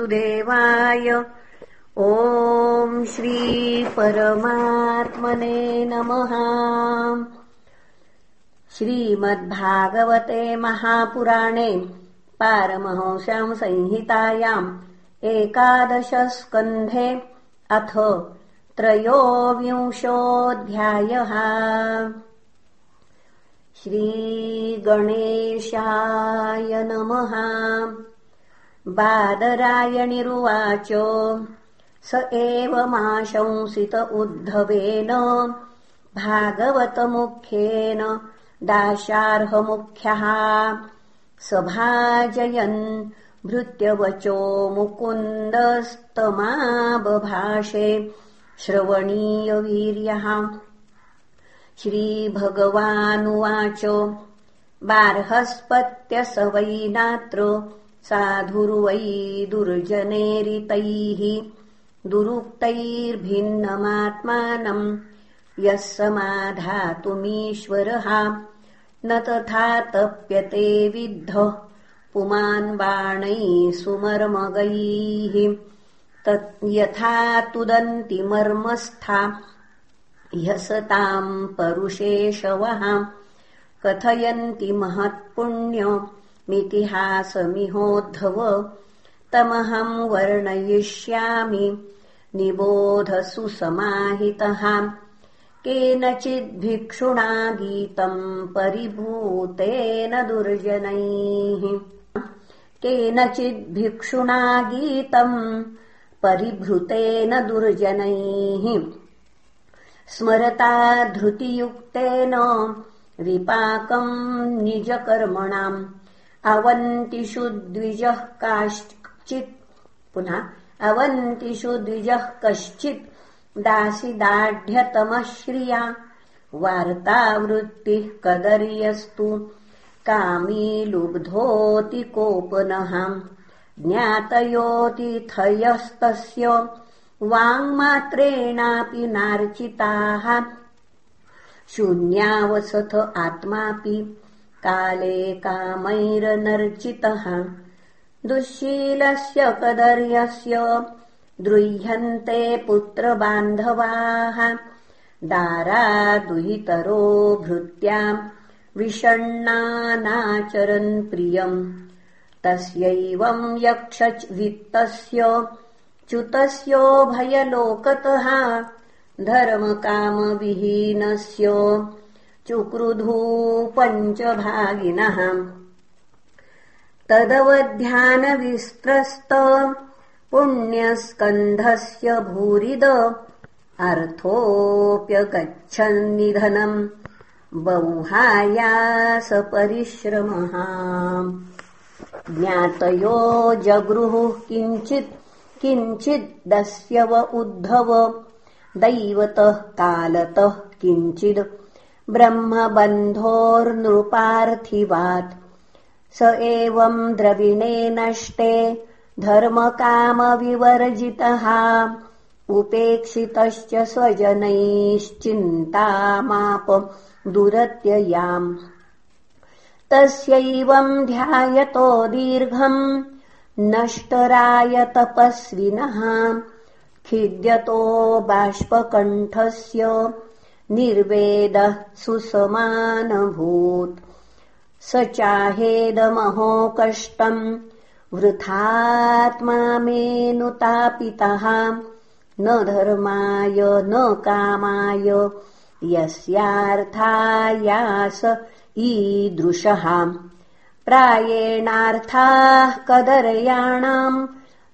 वासुदेवाय। ॐ श्रीपरमात्मने नमः। श्रीमद्भागवते महापुराणे पारमहंस्याम् संहितायाम् एकादशस्कन्धे अथ त्रयोविंशोऽध्यायः। श्रीगणेशाय नमः बादरायणिरुवाच। स एव माशंसित उद्धवेन। भागवतमुख्येन दाशार्हमुख्यः। सभाजयन् भृत्यवचो मुकुन्दस्तमाबभाषे श्रवणीयवीर्यः। श्रीभगवानुवाच। बार्हस्पत्य स वै नात्र साधुर्वै दुर्जनेरितैः दुरुक्तैर्भिन्नमात्मानम् यः समाधातुमीश्वरः न तथा तप्यते विद्धः पुमान् बाणैः सुमर्मगैः तत् यथा तुदन्ति मर्मस्था ह्यसताम् परुषेशवः कथयन्ति महत्पुण्यमितिहासमिहोद्धव तमहम् वर्णयिष्यामि निबोधसु समाहितः केनचिद्भिक्षुणा गीतम् परिभूतेन दुर्जनैः। केनचिद्भिक्षुणा गीतम् परिभृतेन दुर्जनैः। स्मरता धृतियुक्तेन विपाकम् निजकर्मणाम् अवन्तिषु द्विजः काश्चित् पुनः अवन्तिषु द्विजः कश्चित् दासिदाढ्यतमः श्रिया वार्तावृत्तिः कदर्यस्तु। कामी लुब्धोऽतिकोपनः ज्ञातयोतिथयस्तस्य वाङ्मात्रेणापि नार्चिताः। शून्यावसथ आत्मापि काले कामैरनर्चितः दुःशीलस्य कदर्यस्य द्रुह्यन्ते पुत्रबान्धवाः। दारादुहितरो भृत्याम् विषण्णानाचरन् प्रियम्। तस्यैवम् यक्षवित्तस्य च्युतस्योभयलोकतः धर्मकामविहीनस्य चुक्रुधू पञ्चभागिनः तदवध्यानविस्त्रस्त पुण्यस्कन्धस्य भूरिद अर्थोऽप्यगच्छन्निधनम् बौहायासपरिश्रमः ज्ञातयो जगृहुः किञ्चित् किञ्चिदस्यव उद्धव दैवतः कालतः किञ्चिद् ब्रह्मबन्धोर्नृपार्थिवात्। स एवम् द्रविणे नष्टे धर्मकामविवर्जितः उपेक्षितश्च स्वजनैश्चिन्तामाप दुरत्ययाम्। तस्यैवम् ध्यायतो दीर्घम् नष्टराय तपस्विनः खिद्यतो बाष्पकण्ठस्य निर्वेदः सुसमानभूत् स चाहेदमहो कष्टम् वृथात्मा मेनुतापितः न धर्माय न कामाय यस्यार्थायास ईदृशः। प्रायेणार्थाः कदर्याणाम्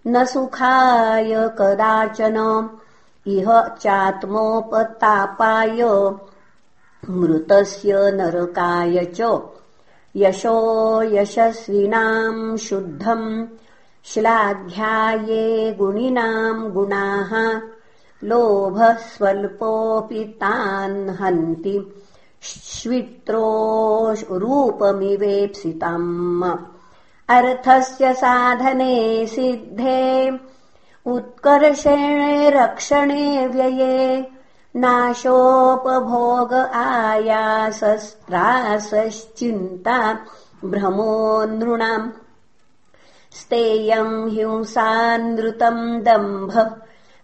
न सुखाय कदाचन इह चात्मोपतापाय। मृतस्य नरकाय च। यशो यशस्विनाम् शुद्धम् श्लाघ्याये गुणिनाम् गुणाः। लोभः स्वल्पोऽपि तान् हन्ति। श्वित्रो रूपमिवेप्सितम्। अर्थस्य साधने सिद्धे उत्कर्षेणे रक्षणे व्यये नाशोपभोग आयासस्त्रासश्चिन्ता भ्रमो नृणाम्। स्तेयम् हिंसानृतम् दम्भ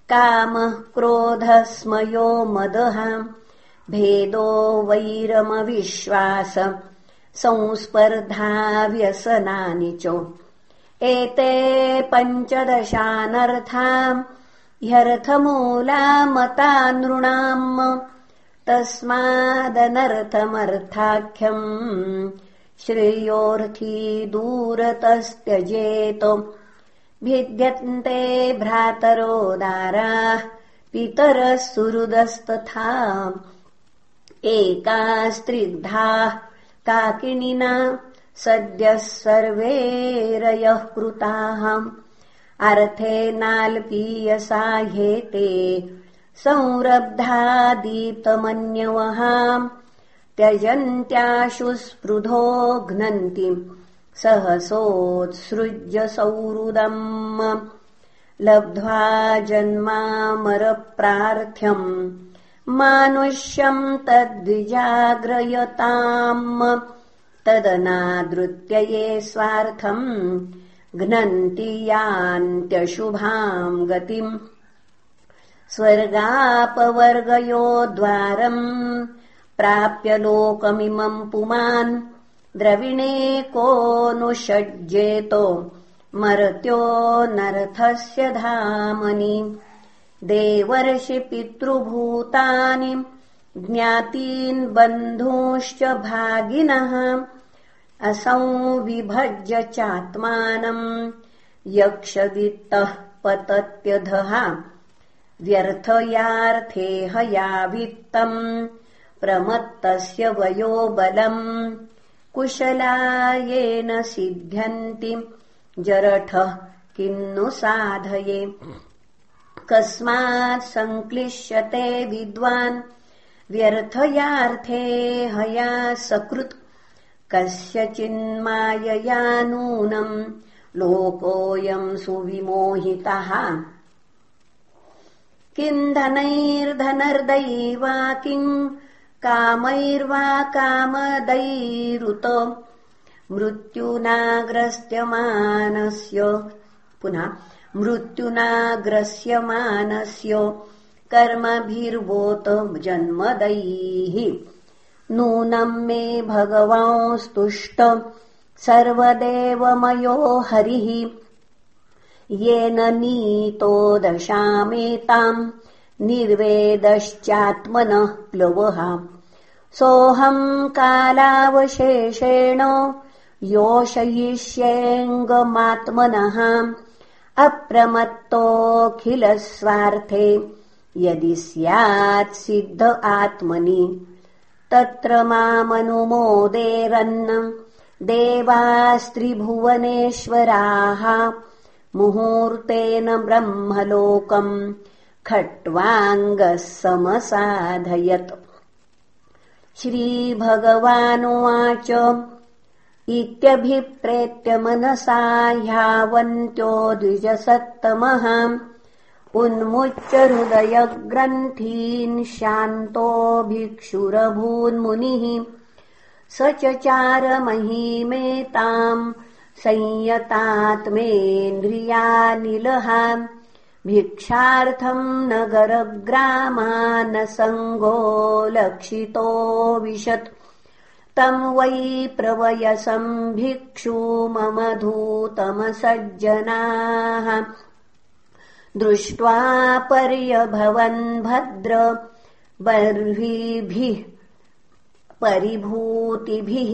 कामः क्रोधः स्मयो मदः। भेदो वैरमविश्वास संस्पर्धाव्यसनानि च एते पञ्चदशानर्थाम् ह्यर्थमूलामता नृणाम् तस्मादनर्थमर्थाख्यम् श्रेयोर्थी दूरतस्त्यजेत भिद्यन्ते भ्रातरोदाराः पितरः सुहृदस्तथा एका स्त्रिग्धाः काकिनिना सद्यः सर्वे रयः कृताः अर्थे नाल्पीयसा ह्येते संरब्धा दीप्तमन्यवः त्यजन्त्याशु स्पृधो घ्नन्ति सहसोत्सृज्य सौहृदम् लब्ध्वा जन्मामरप्रार्थ्यम्। मानुष्यम् तद्विजाग्रयताम् तदनादृत्य ये स्वार्थम् घ्नन्ति यान्त्यशुभाम् गतिम्। स्वर्गापवर्गयो द्वारम् प्राप्य लोकमिमम् पुमान्। द्रविणे कोऽनुषज्येतो मर्त्यो नरथस्य धामनि। देवर्षि पितृभूतानि ज्ञातीन् बन्धूंश्च भागिनः। असंविभज्य चात्मानम्। यक्षवित्तः पतत्यधः। व्यर्थयार्थे हयावित्तम्। प्रमत्तस्य वयोबलम्। कुशलायेन सिद्ध्यन्ति। जरठः किन्नु साधये। कस्मात् सङ्क्लिश्यते विद्वान् व्यर्थयार्थे हया सकृत्। कस्यचिन्मायया नूनम् लोकोऽयम् सुविमोहितः। किम् धनैर्धनर्दैवा किम् कामैर्वा कामदैरुत। मृत्युनाग्रस्त्यमानस्य पुनः मृत्युनाग्रस्यमानस्य कर्मभिर्वोत जन्मदैः। नूनम् मे भगवांस्तुष्ट सर्वदेवमयो हरिः। येन नीतो दशामेताम् निर्वेदश्चात्मनः प्लवः। सोऽहम् कालावशेषेण योषयिष्येऽङ्गमात्मनः। अप्रमत्तोऽखिलस्वार्थे यदि स्यात् सिद्ध आत्मनि तत्र मामनुमोदेरन् देवास्त्रिभुवनेश्वराः मुहूर्तेन ब्रह्मलोकम् खट्वाङ्गः समसाधयत्। श्रीभगवानुवाच इत्यभिप्रेत्य मनसा ह्यावन्त्यो द्विजसत्तमः उन्मुच्य हृदयग्रन्थीन् शान्तो भिक्षुरभून्मुनिः स चचारमहीमेताम् संयतात्मेन्द्रियानिलः भिक्षार्थम् नगरग्रामानसङ्गो लक्षितो विशत्। तम् वै प्रवयसम् भिक्षु मम धूतमसज्जनाः दृष्ट्वा पर्यभवन् भद्र बर्हिभिः परिभूतिभिः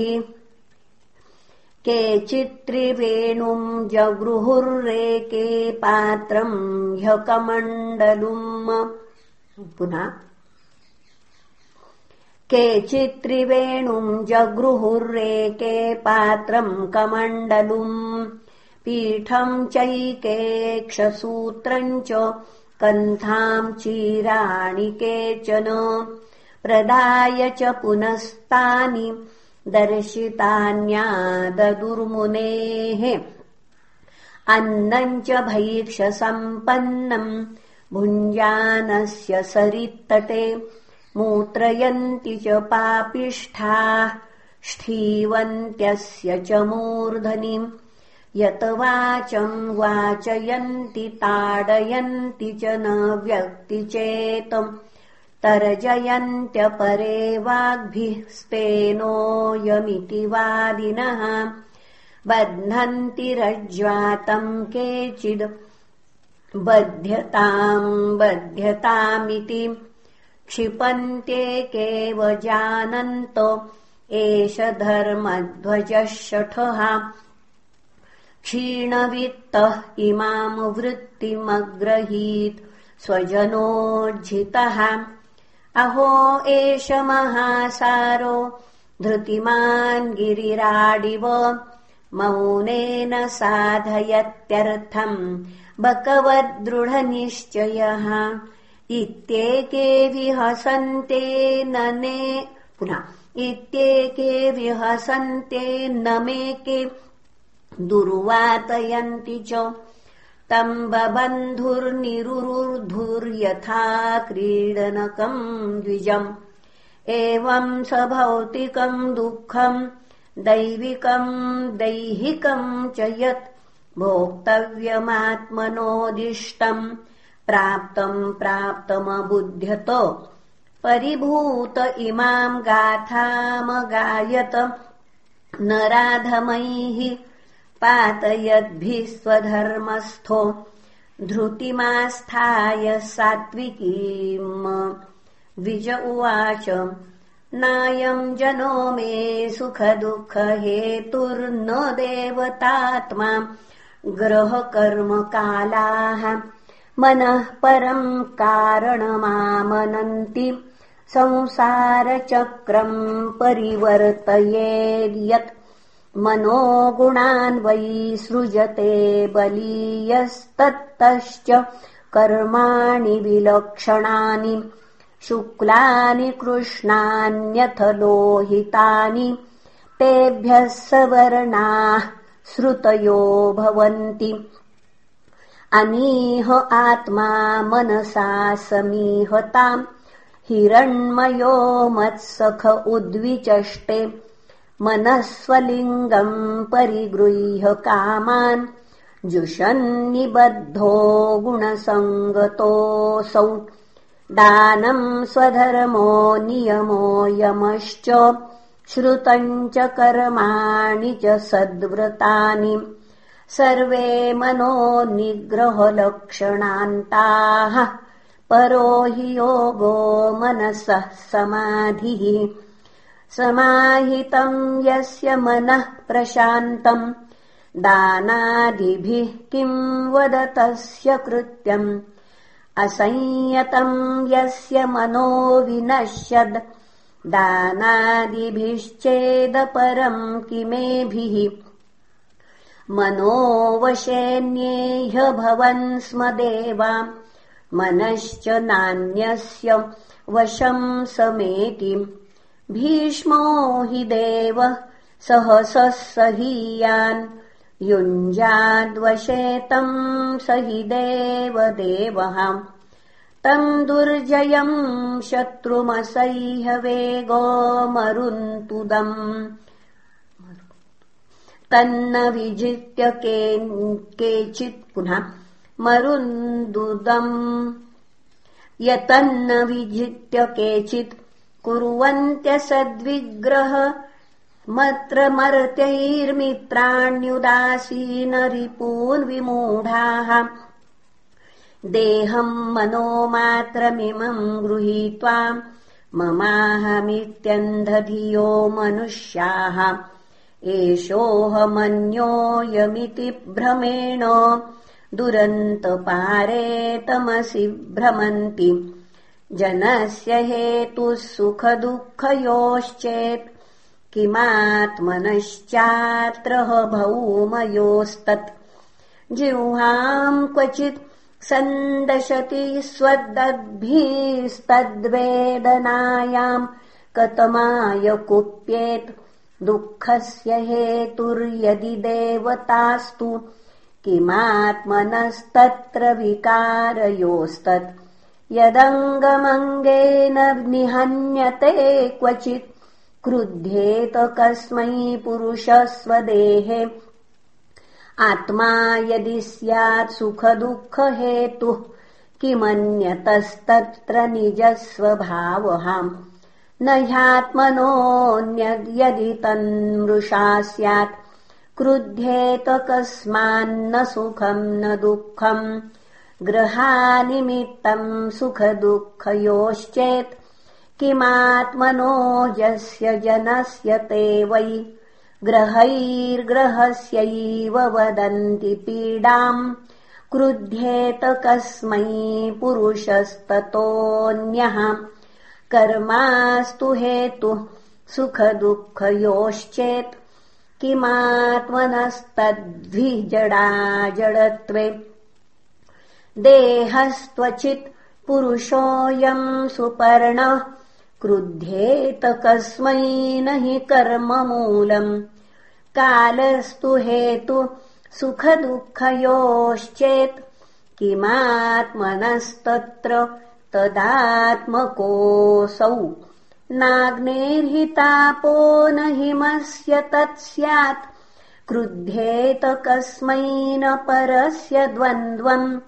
केचित्त्रिवेणुम् जगृहुर्रेके पात्रम् ह्यकमण्डलुम् पुनः केचित्त्रिवेणुम् जगृहुर्रेके पात्रम् कमण्डलुम् पीठम् चैकेक्षसूत्रम् च कन्थाम् चीराणि केचन प्रदाय च पुनस्तानि दर्शितान्याददुर्मुनेः। अन्नम् च भैक्षसम्पन्नम् भुञ्जानस्य सरित्तटे मूत्रयन्ति च पापिष्ठाः ष्ठीवन्त्यस्य च मूर्धनि यत वाचम् वाचयन्ति ताडयन्ति च न व्यक्तिचेतम् तर्जयन्त्यपरे वाग्भिः स्तेनोऽयमिति वादिनः बध्नन्ति रज्ज्वातम् केचिद् बध्यताम् बध्यतामिति क्षिपन्त्येकेव जानन्तो एष धर्मध्वजः शठः क्षीणवित्तः इमाम् वृत्तिमग्रहीत्। स्वजनोज्झितः अहो एष महासारो धृतिमान् गिरिराडिव। मौनेन साधयत्यर्थम्। बकवद्दृढनिश्चयः। विहसन्ते नने पुनः। इत्येके विहसन्ते न मेके दुर्वातयन्ति च। तम्बबन्धुर्निरुरुर्धुर्यथा क्रीडनकम् द्विजम्। एवम् स भौतिकम् दुःखम् दैविकम् दैहिकम् च यत् भोक्तव्यमात्मनोदिष्टम् प्राप्तम् प्राप्तमबुध्यत। परिभूत इमाम् गाथामगायत। नराधमैः पातयद्भिः स्वधर्मस्थो धृतिमास्थाय सात्विकीम्। विज उवाच नायम् जनो मे सुखदुःखहेतुर्न देवतात्मा ग्रहकर्मकालाः मनः परम् कारणमामनन्ति। संसारचक्रम् परिवर्तयेद्यत् मनोगुणान् वै सृजते बलीयस्तत्तश्च कर्माणि विलक्षणानि शुक्लानि कृष्णान्यथ लोहितानि तेभ्यः सवर्णाः श्रुतयो भवन्ति। अनीह आत्मा मनसा समीहताम् हिरण्मयो मत्सख उद्विचष्टे मनस्वलिङ्गम् परिगृह्य कामान् जुषन्निबद्धो गुणसङ्गतोऽसौ। दानम् स्वधर्मो नियमो यमश्च श्रुतम् च कर्माणि च सद्व्रतानि। सर्वे मनो निग्रहलक्षणान्ताः परो हि योगो मनसः समाधिः समाहितम् यस्य मनः प्रशान्तम्। दानादिभिः किम् वदतस्य कृत्यम्? असंयतम् यस्य मनो विनश्यद्। दानादिभिश्चेदपरम् किमेभिः? मनोवशेऽन्येह भवन् स्म देवा। मनश्च नान्यस्य वशम् समेति भीष्मो हि देव सहसः सहीयान् युञ्जाद्वशे तम् स हि देवदेवः। तम् दुर्जयम् शत्रुमसह्य वेगो मरुन्तुदम्। तन्न विजित्य केचित् पुनः मरुन्दुदम्। यतन्न विजित्य केचित् कुर्वन्त्यसद्विग्रह मत्र मर्त्यैर्मित्राण्युदासीनरिपून्विमूढाः देहम् मनो मात्रमिमम् गृहीत्वा ममाहमित्यन्धधियो मनुष्याः। एषोऽहमन्योऽयमिति भ्रमेण दुरन्तपारे तमसि भ्रमन्ति जनस्य हेतुः सुखदुःखयोश्चेत् किमात्मनश्चात्र भौमयोस्तत्। जिह्वाम् क्वचित् सन्दशति स्वदद्भिस्तद्वेदनायाम् कतमाय कुप्येत् दुःखस्य हेतुर्यदि देवतास्तु किमात्मनस्तत्र विकारयोस्तत् यदङ्गमङ्गेन निहन्यते क्वचित्। क्रुध्येत कस्मै पुरुषस्वदेहे। आत्मा यदि स्यात् सुखदुःखहेतुः किमन्यतस्तत्र निजस्वभावहाम् न ह्यात्मनोऽन्यद्यदि तन्मृषा स्यात्। क्रुध्येत कस्मान्न सुखम् न दुःखम् ग्रहानिमित्तम् सुखदुःखयोश्चेत् किमात्मनो यस्य जनस्य ते वै ग्रहैर्ग्रहस्यैव वदन्ति पीडाम् क्रुध्येत कस्मै पुरुषस्ततोऽन्यः कर्मास्तु हेतुः सुखदुःखयोश्चेत् किमात्मनस्तद्विजडा जडत्वे देहस्त्वचित् पुरुषोऽयम् सुपर्णः क्रुध्येत कस्मै न हि कर्ममूलम्। कालस्तु हेतु सुखदुःखयोश्चेत् किमात्मनस्तत्र तदात्मकोऽसौ। नाग्नेर्हितापो न हिमस्य तत् स्यात्। क्रुध्येत कस्मै न परस्य द्वन्द्वम्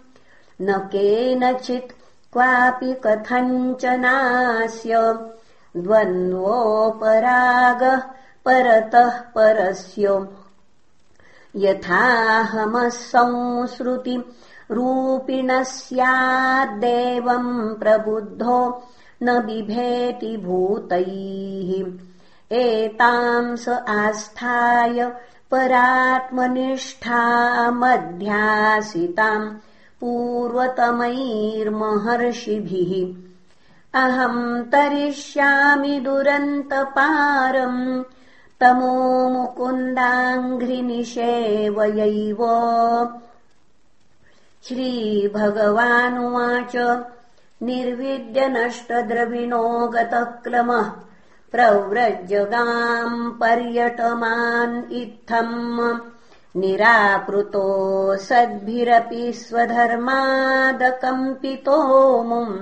न केनचित् क्वापि कथञ्चनास्य द्वन्द्वोपरागः परतः परस्य। यथाहमः संसृति रूपिणः स्याद्देवम् प्रबुद्धो न बिभेति भूतैः। एताम् स आस्थाय परात्मनिष्ठामध्यासिताम् पूर्वतमैर्महर्षिभिः। अहम् तरिष्यामि दुरन्तपारम् तमो मुकुन्दाङ्घ्रिनिषेवयैव। श्रीभगवानुवाच निर्विद्य नष्टद्रविणो गतक्लमः प्रव्रजगाम् पर्यटमान् इत्थम् निराकृतो सद्भिरपि स्वधर्मादकम्पितोमुम्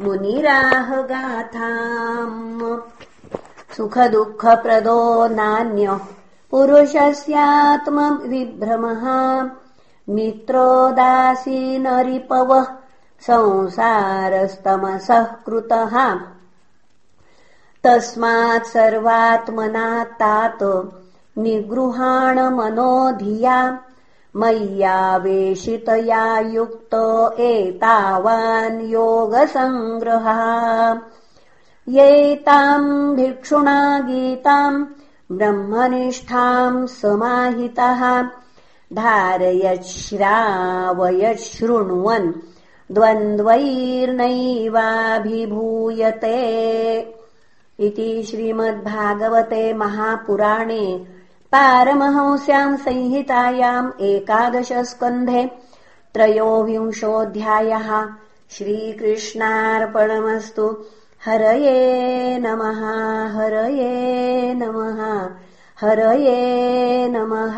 मुनिराह गाथाम् सुखदुःखप्रदो नान्यः पुरुषस्यात्मविभ्रमः। मित्रोदासीनरिपवः संसारस्तमसः कृतः। तस्मात् सर्वात्मना तात निगृहाणमनो धिया मय्यावेशितया युक्त एतावान् योगसङ्ग्रहा। येताम् भिक्षुणा गीताम् ब्रह्मनिष्ठाम् समाहितः। धारयच्छ्रावयच्छृण्वन् द्वन्द्वैर्नैवाभिभूयते। इति श्रीमद्भागवते महापुराणे पारमहंस्याम् संहितायाम् एकादशस्कन्धे त्रयोविंशोऽध्यायः श्रीकृष्णार्पणमस्तु। हरये नमः हरये नमः हरये नमः